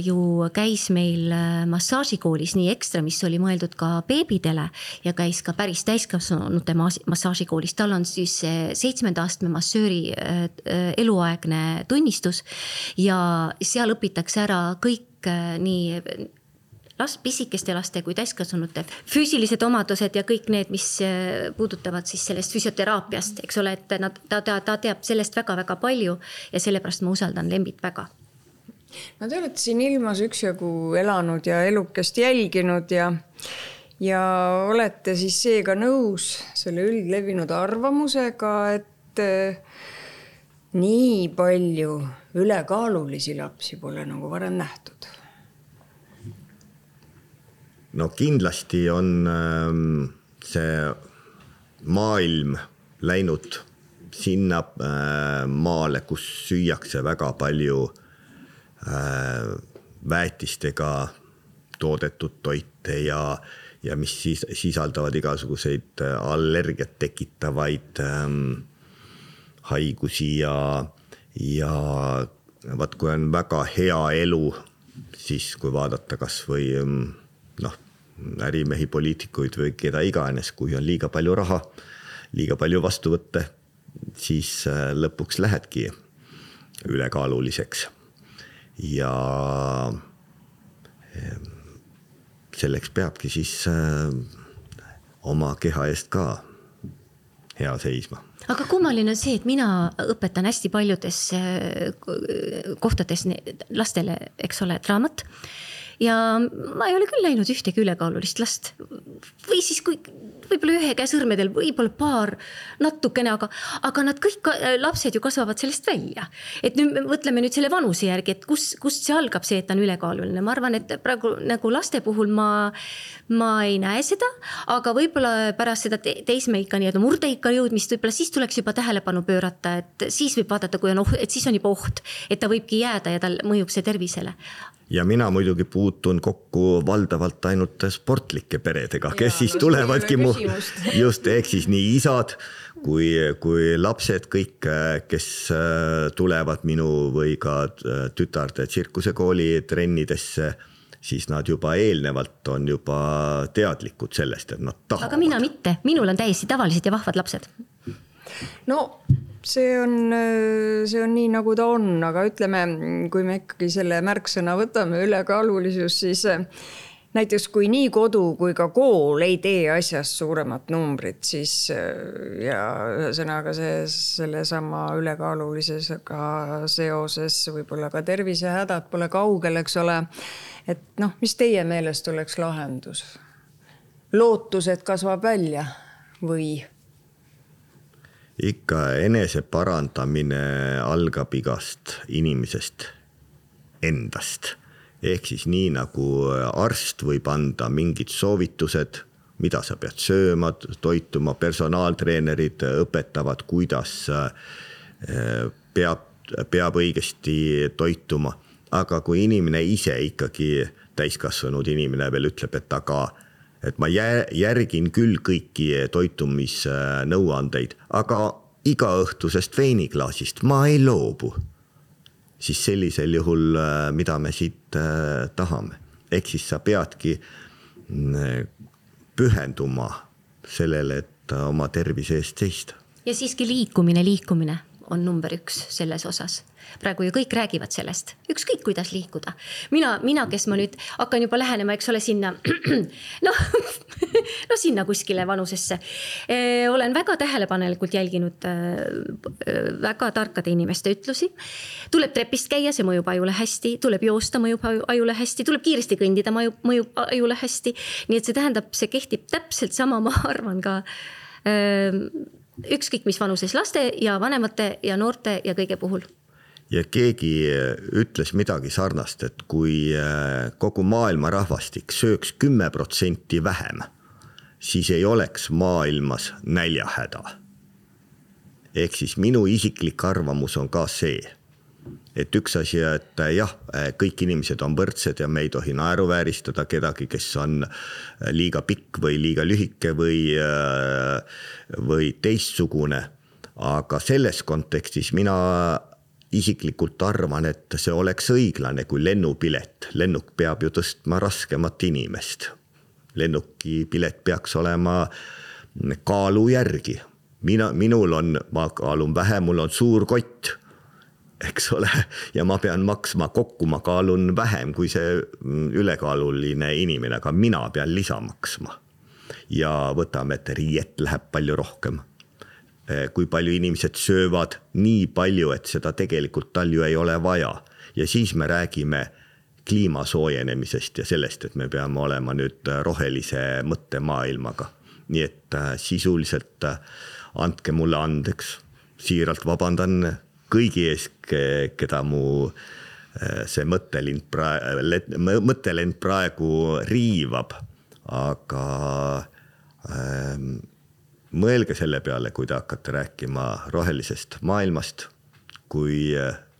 ju käis meil äh, massaažikoolis nii ekstra, mis oli mõeldud ka beebidele ja käis ka päris täiskasvanute massaažikoolis, tal on siis seitsmenda astme massööri eluaegne selline tunnistus. ja seal õpitakse ära kõik äh, nii last, pisikeste laste kui täiskasvanute füüsilised omadused ja kõik need, mis äh, puudutavad siis sellest füsioteraapiast, eks ole, et nad, ta, ta, ta teab sellest väga-väga palju ja sellepärast ma usaldan Lembit väga. no te olete siin ilmas üksjagu elanud ja elukest jälginud ja, ja olete siis seega nõus selle üldlevinud arvamusega, et nii palju ülekaalulisi lapsi pole nagu varem nähtud. no kindlasti on ähm, see maailm läinud sinna äh, maale, kus süüakse väga palju äh, väetistega toodetud toite ja, ja mis siis sisaldavad igasuguseid äh, allergiat tekitavaid ähm, haigusi ja, ja vaat kui on väga hea elu, siis kui vaadata kasvõi mm, noh, ärimehi, poliitikuid või keda iganes, kui on liiga palju raha, liiga palju vastuvõtte, siis äh, lõpuks lähedki ülekaaluliseks. ja selleks peabki siis äh, oma keha eest ka hea seisma aga kummaline on see, et mina õpetan hästi paljudes äh, kohtades lastele, eks ole, draamat ja ma ei ole küll näinud ühtegi ülekaalulist last. või siis, kui võib-olla ühe käe sõrmedel, võib-olla paar natukene, aga, aga nad kõik, lapsed ju kasvavad sellest välja. et nüüd mõtleme nüüd selle vanuse järgi, et kus, kust see algab, see, et ta on ülekaaluline, ma arvan, et praegu nagu laste puhul ma, ma ei näe seda, aga võib-olla pärast seda teismeikka nii-öelda murdeikka jõudmist, võib-olla siis tuleks juba tähelepanu pöörata, et siis võib vaadata, kui on et siis on juba oht, et ta võibki jääda ja tal mõjub see tervisele ja mina muidugi puutun kokku valdavalt ainult sportlike peredega, kes ja, siis tulevadki mu, just, ehk siis nii isad kui, kui lapsed kõik, kes äh, tulevad minu või ka äh, tütarde tsirkusekooli trennidesse siis nad juba eelnevalt on juba teadlikud sellest, et nad tahavad. aga mina mitte, minul on täiesti tavalised ja vahvad lapsed. no see on, see on nii, nagu ta on, aga ütleme, kui me ikkagi selle märksõna võtame, ülekaalulisus, siis eh, näiteks kui nii kodu kui ka kool ei tee asjast suuremat numbrit, siis eh, ja ühesõnaga see sellesama ülekaalulisusega seoses võib-olla ka tervisehädad pole kaugel, eks ole. et noh, mis teie meelest oleks lahendus? lootus, et kasvab välja või? Ikka eneseparandamine algab igast inimesest endast. ehk siis nii nagu arst võib anda mingid soovitused, mida sa pead sööma, toituma, personaaltreenerid õpetavad, kuidas eh, peab, peab õigesti toituma. aga kui inimene ise ikkagi, täiskasvanud inimene veel ütleb, et aga et ma järgin küll kõiki toitumisnõuandeid, aga igaõhtusest veiniklaasist ma ei loobu. siis sellisel juhul, äh, mida me siit äh, tahame, ehk siis sa peadki mm, pühenduma sellele, et oma tervise eest seista. ja siiski liikumine, liikumine on number üks selles osas praegu ju kõik räägivad sellest, ükskõik kuidas liikuda. mina, mina, kes ma nüüd hakkan juba lähenema, eks ole, sinna noh no sinna kuskile vanusesse. olen väga tähelepanelikult jälginud äh, väga tarkade inimeste ütlusi. tuleb trepist käia, see mõjub ajule hästi, tuleb joosta, mõjub ajule hästi, tuleb kiiresti kõndida, mõjub, mõjub ajule hästi. nii et see tähendab, see kehtib täpselt sama, ma arvan ka ükskõik mis vanuses laste ja vanemate ja noorte ja kõige puhul ja keegi ütles midagi sarnast, et kui äh, kogu maailma rahvastik sööks kümme protsenti vähem, siis ei oleks maailmas näljahäda. ehk siis minu isiklik arvamus on ka see, et üks asi, et jah, kõik inimesed on võrdsed ja me ei tohi naeruvääristada kedagi, kes on liiga pikk või liiga lühike või, või teistsugune. aga selles kontekstis mina isiklikult arvan, et see oleks õiglane kui lennupilet, lennuk peab ju tõstma raskemat inimest. lennukipilet peaks olema kaalu järgi. mina, minul on, ma kaalun vähe, mul on suur kott eks ole, ja ma pean maksma kokku, ma kaalun vähem kui see ülekaaluline inimene, aga mina pean lisa maksma. ja võtame, et riiet läheb palju rohkem kui palju inimesed söövad, nii palju, et seda tegelikult tal ju ei ole vaja. ja siis me räägime kliima soojenemisest ja sellest, et me peame olema nüüd rohelise mõttemaailmaga. nii et äh, sisuliselt äh, andke mulle andeks, siiralt vabandan kõigi ees, keda mu äh, see mõttelind praegu, mõttelend praegu riivab, aga ähm, mõelge selle peale, kui te hakkate rääkima rohelisest maailmast, kui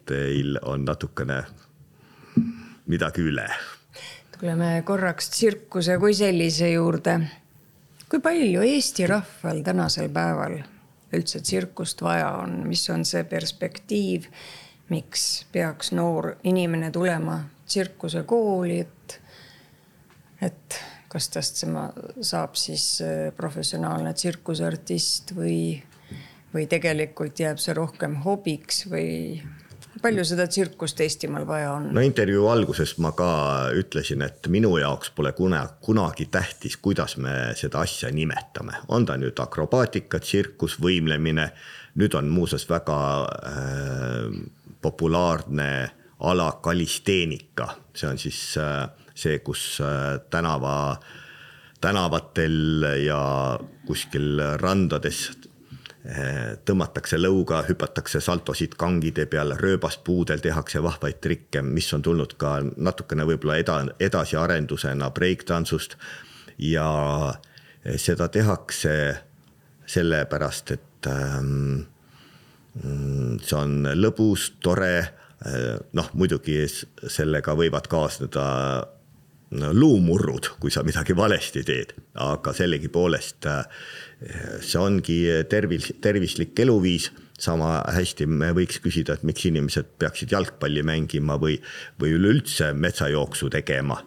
teil on natukene midagi üle. tuleme korraks tsirkuse kui sellise juurde. kui palju Eesti rahval tänasel päeval üldse tsirkust vaja on, mis on see perspektiiv, miks peaks noor inimene tulema tsirkusekooli, et, et kas tast saab siis äh, professionaalne tsirkuseartist või, või tegelikult jääb see rohkem hobiks või palju seda tsirkust Eestimaal vaja on? no intervjuu alguses ma ka ütlesin, et minu jaoks pole kuna, kunagi tähtis, kuidas me seda asja nimetame, on ta nüüd akrobaatika, tsirkus, võimlemine. nüüd on muuseas väga äh, populaarne ala kalisteenika, see on siis äh, see, kus äh, tänava, tänavatel ja kuskil randades äh, tõmmatakse lõuga, hüpatakse saltosid kangide peal, rööbaspuudel tehakse vahvaid trikke, mis on tulnud ka natukene võib-olla eda, edasiarendusena breiktantsust. ja seda tehakse sellepärast, et ähm, see on lõbus, tore. Äh, noh, muidugi sellega võivad kaasneda luumurrud, kui sa midagi valesti teed, aga sellegipoolest äh, see ongi tervis, tervislik eluviis sama hästi me võiks küsida, et miks inimesed peaksid jalgpalli mängima või, või üleüldse metsajooksu tegema.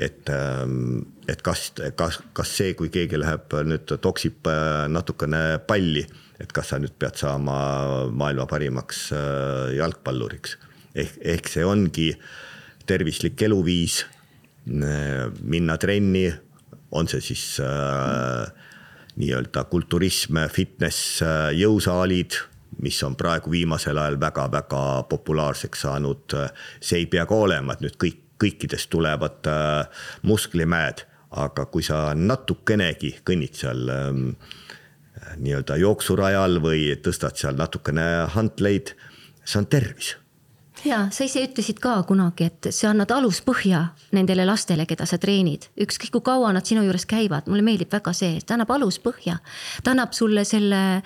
et, ähm, et kas, kas, kas see, kui keegi läheb nüüd toksib äh, natukene palli, et kas sa nüüd pead saama maailma parimaks äh, jalgpalluriks. ehk, ehk see ongi tervislik eluviis minna trenni, on see siis äh, nii-öelda kulturism, fitness, äh, jõusaalid, mis on praegu viimasel ajal väga-väga populaarseks saanud. see ei pea ka olema, et nüüd kõik, kõikidest tulevad äh, musklimäed, aga kui sa natukenegi kõnnid seal äh, nii-öelda jooksurajal või tõstad seal natukene hantleid, see on tervis ja sa ise ütlesid ka kunagi, et sa annad aluspõhja nendele lastele, keda sa treenid, ükskõik kui kaua nad sinu juures käivad, mulle meeldib väga see, ta annab aluspõhja. ta annab sulle selle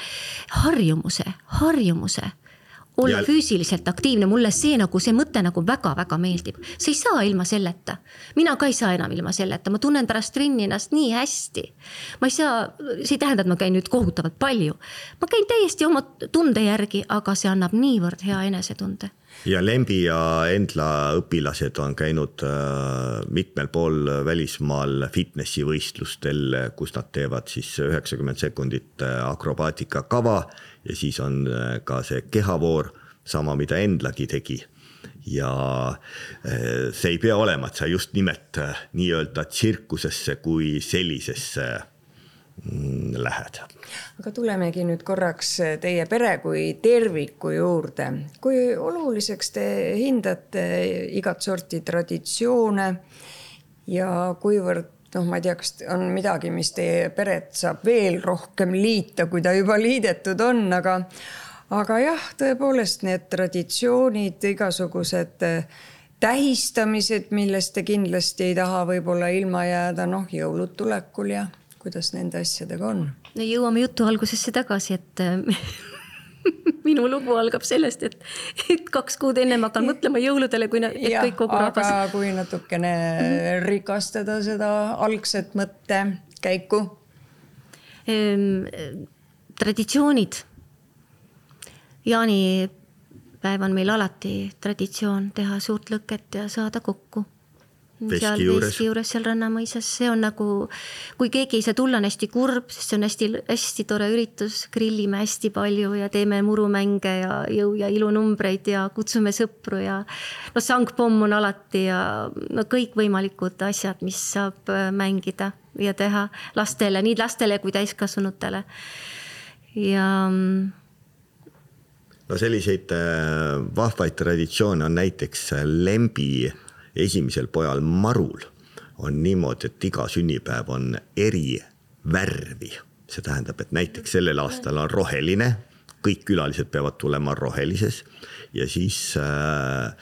harjumuse, harjumuse olla ja... füüsiliselt aktiivne, mulle see nagu see mõte nagu väga-väga meeldib. sa ei saa ilma selleta. mina ka ei saa enam ilma selleta, ma tunnen pärast trenni ennast nii hästi. ma ei saa, see ei tähenda, et ma käin nüüd kohutavalt palju. ma käin täiesti oma tunde järgi, aga see annab niivõrd hea enesetunde ja Lembi ja Endla õpilased on käinud äh, mitmel pool välismaal fitnessi võistlustel, kus nad teevad siis üheksakümmend sekundit äh, akrobaatika kava ja siis on äh, ka see kehavoor, sama mida Endlagi tegi ja see ei pea olema, et sa just nimelt nii-öelda tsirkusesse kui sellisesse Mm, lähed. aga tulemegi nüüd korraks teie pere kui terviku juurde. kui oluliseks te hindate igat sorti traditsioone ja kuivõrd noh, ma ei tea, kas on midagi, mis teie peret saab veel rohkem liita, kui ta juba liidetud on, aga aga jah, tõepoolest need traditsioonid, igasugused tähistamised, millest te kindlasti ei taha võib-olla ilma jääda, noh, jõulud tulekul ja kuidas nende asjadega on? no jõuame jutu algusesse tagasi, et minu lugu algab sellest, et, et kaks kuud ennem hakkan mõtlema jõuludele, kui et ja, kõik kogu rahvas. aga kui natukene rikastada seda algset mõttekäiku traditsioonid. jaanipäev on meil alati traditsioon teha suurt lõket ja saada kokku seal veski juures seal Rannamõisas, see on nagu, kui keegi ei saa tulla, on hästi kurb, sest see on hästi-hästi tore üritus, grillime hästi palju ja teeme murumänge ja jõu ja ilunumbreid ja kutsume sõpru ja. no sangpomm on alati ja no kõikvõimalikud asjad, mis saab äh, mängida ja teha lastele, nii lastele kui täiskasvanutele. ja mm, no selliseid äh, vahvaid traditsioone on näiteks lembi esimesel pojal Marul on niimoodi, et iga sünnipäev on eri värvi. see tähendab, et näiteks sellel aastal on roheline, kõik külalised peavad tulema rohelises ja siis äh,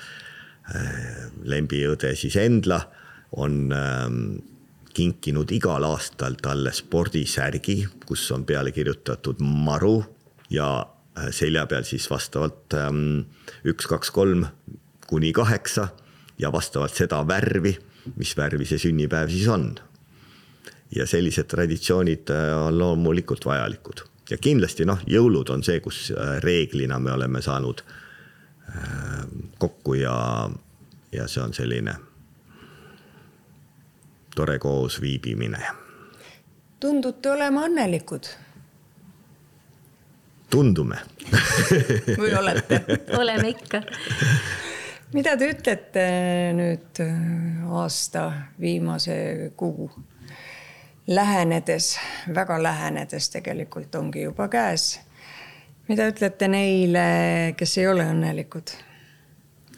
äh, Lembi õde siis Endla on äh, kinkinud igal aastal talle spordisärgi, kus on peale kirjutatud Maru ja äh, selja peal siis vastavalt ähm, üks, kaks, kolm kuni kaheksa ja vastavalt seda värvi, mis värvi see sünnipäev siis on. ja sellised traditsioonid äh, on loomulikult vajalikud ja kindlasti noh, jõulud on see, kus äh, reeglina me oleme saanud äh, kokku ja, ja see on selline tore koos viibimine. tundute olema õnnelikud tundume või olete? oleme ikka mida te ütlete nüüd äh, aasta viimase kuu lähenedes, väga lähenedes tegelikult ongi juba käes. mida ütlete neile, kes ei ole õnnelikud?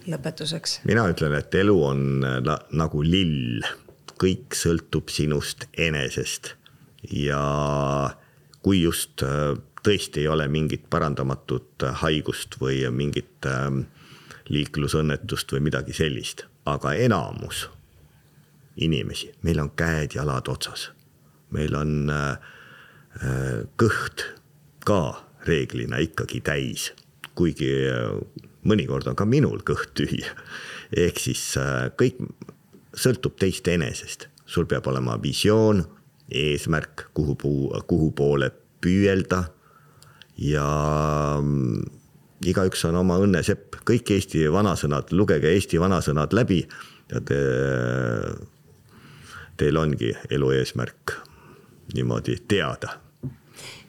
lõpetuseks. mina ütlen, et elu on na nagu lill, kõik sõltub sinust enesest ja kui just äh, tõesti ei ole mingit parandamatut haigust või mingit äh, liiklusõnnetust või midagi sellist, aga enamus inimesi, meil on käed-jalad otsas. meil on äh, äh, kõht ka reeglina ikkagi täis, kuigi äh, mõnikord on ka minul kõht tühi. ehk siis äh, kõik sõltub teist enesest, sul peab olema visioon, eesmärk, kuhu, kuhu poole püüelda ja mm, igaüks on oma õnne sepp, kõik Eesti vanasõnad, lugege Eesti vanasõnad läbi ja te, teil ongi elu eesmärk niimoodi teada.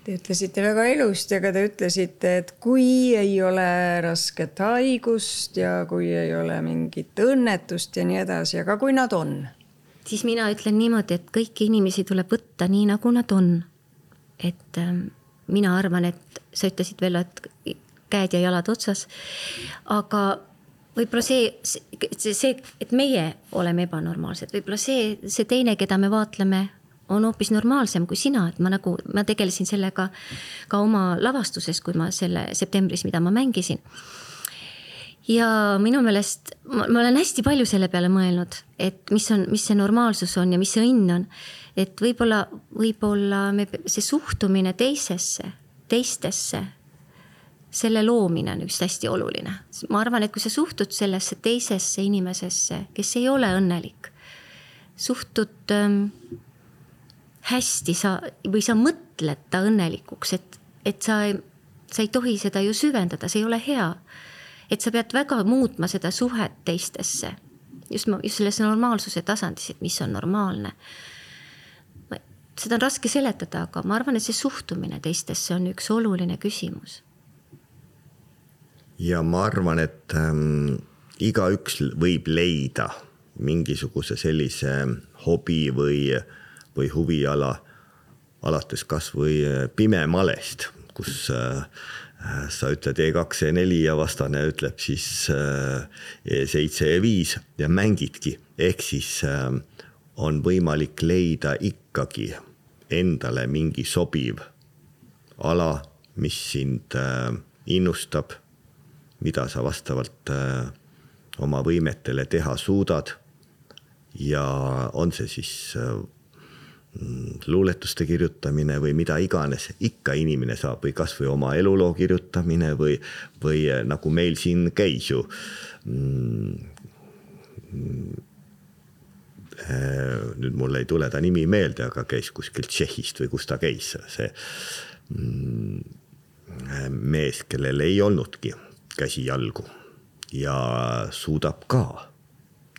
Te ütlesite väga ilusti, aga te ütlesite, et kui ei ole rasket haigust ja kui ei ole mingit õnnetust ja nii edasi, aga kui nad on? siis mina ütlen niimoodi, et kõiki inimesi tuleb võtta nii, nagu nad on. et ähm, mina arvan, et sa ütlesid veel, et käed ja jalad otsas. aga võib-olla see, see, see, et meie oleme ebanormaalsed, võib-olla see, see teine, keda me vaatleme, on hoopis normaalsem kui sina, et ma nagu, ma tegelesin sellega ka oma lavastuses, kui ma selle septembris, mida ma mängisin. ja minu meelest ma, ma olen hästi palju selle peale mõelnud, et mis on, mis see normaalsus on ja mis see õnn on. et võib-olla, võib-olla me, see suhtumine teisesse, teistesse selle loomine on üks hästi oluline. ma arvan, et kui sa suhtud sellesse teisesse inimesesse, kes ei ole õnnelik, suhtud ähm, hästi, sa või sa mõtled ta õnnelikuks, et, et sa ei, sa ei tohi seda ju süvendada, see ei ole hea. et sa pead väga muutma seda suhet teistesse, just, just selles normaalsuse tasandis, et mis on normaalne seda on raske seletada, aga ma arvan, et see suhtumine teistesse on üks oluline küsimus ja ma arvan, et ähm, igaüks võib leida mingisuguse sellise hobi või, või huviala, alates kasvõi äh, pimemalest, kus äh, sa ütled E2, E4 ja vastane ütleb siis äh, E7, E5 ja mängidki, ehk siis äh, on võimalik leida ikkagi endale mingi sobiv ala, mis sind äh, innustab mida sa vastavalt äh, oma võimetele teha suudad. ja on see siis äh, luuletuste kirjutamine või mida iganes, ikka inimene saab või kasvõi oma eluloo kirjutamine või, või nagu meil siin käis ju mm, nüüd mul ei tule ta nimi meelde, aga käis kuskilt Tšehhist või kus ta käis, see mm, mees, kellel ei olnudki käsi-jalgu ja suudab ka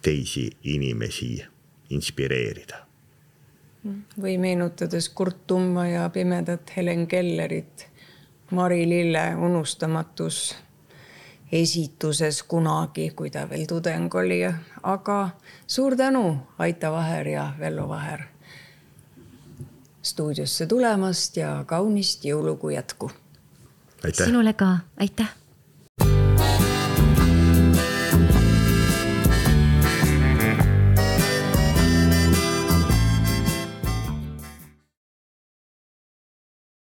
teisi inimesi inspireerida. või meenutades Kurt Tumma ja pimedat Helen Kellerit, Mari Lille unustamatus esituses kunagi, kui ta veel tudeng oli, aga suur tänu, Aita Vaher ja Vello Vaher stuudiosse tulemast ja kaunist jõulukuu jätku. sinule ka, aitäh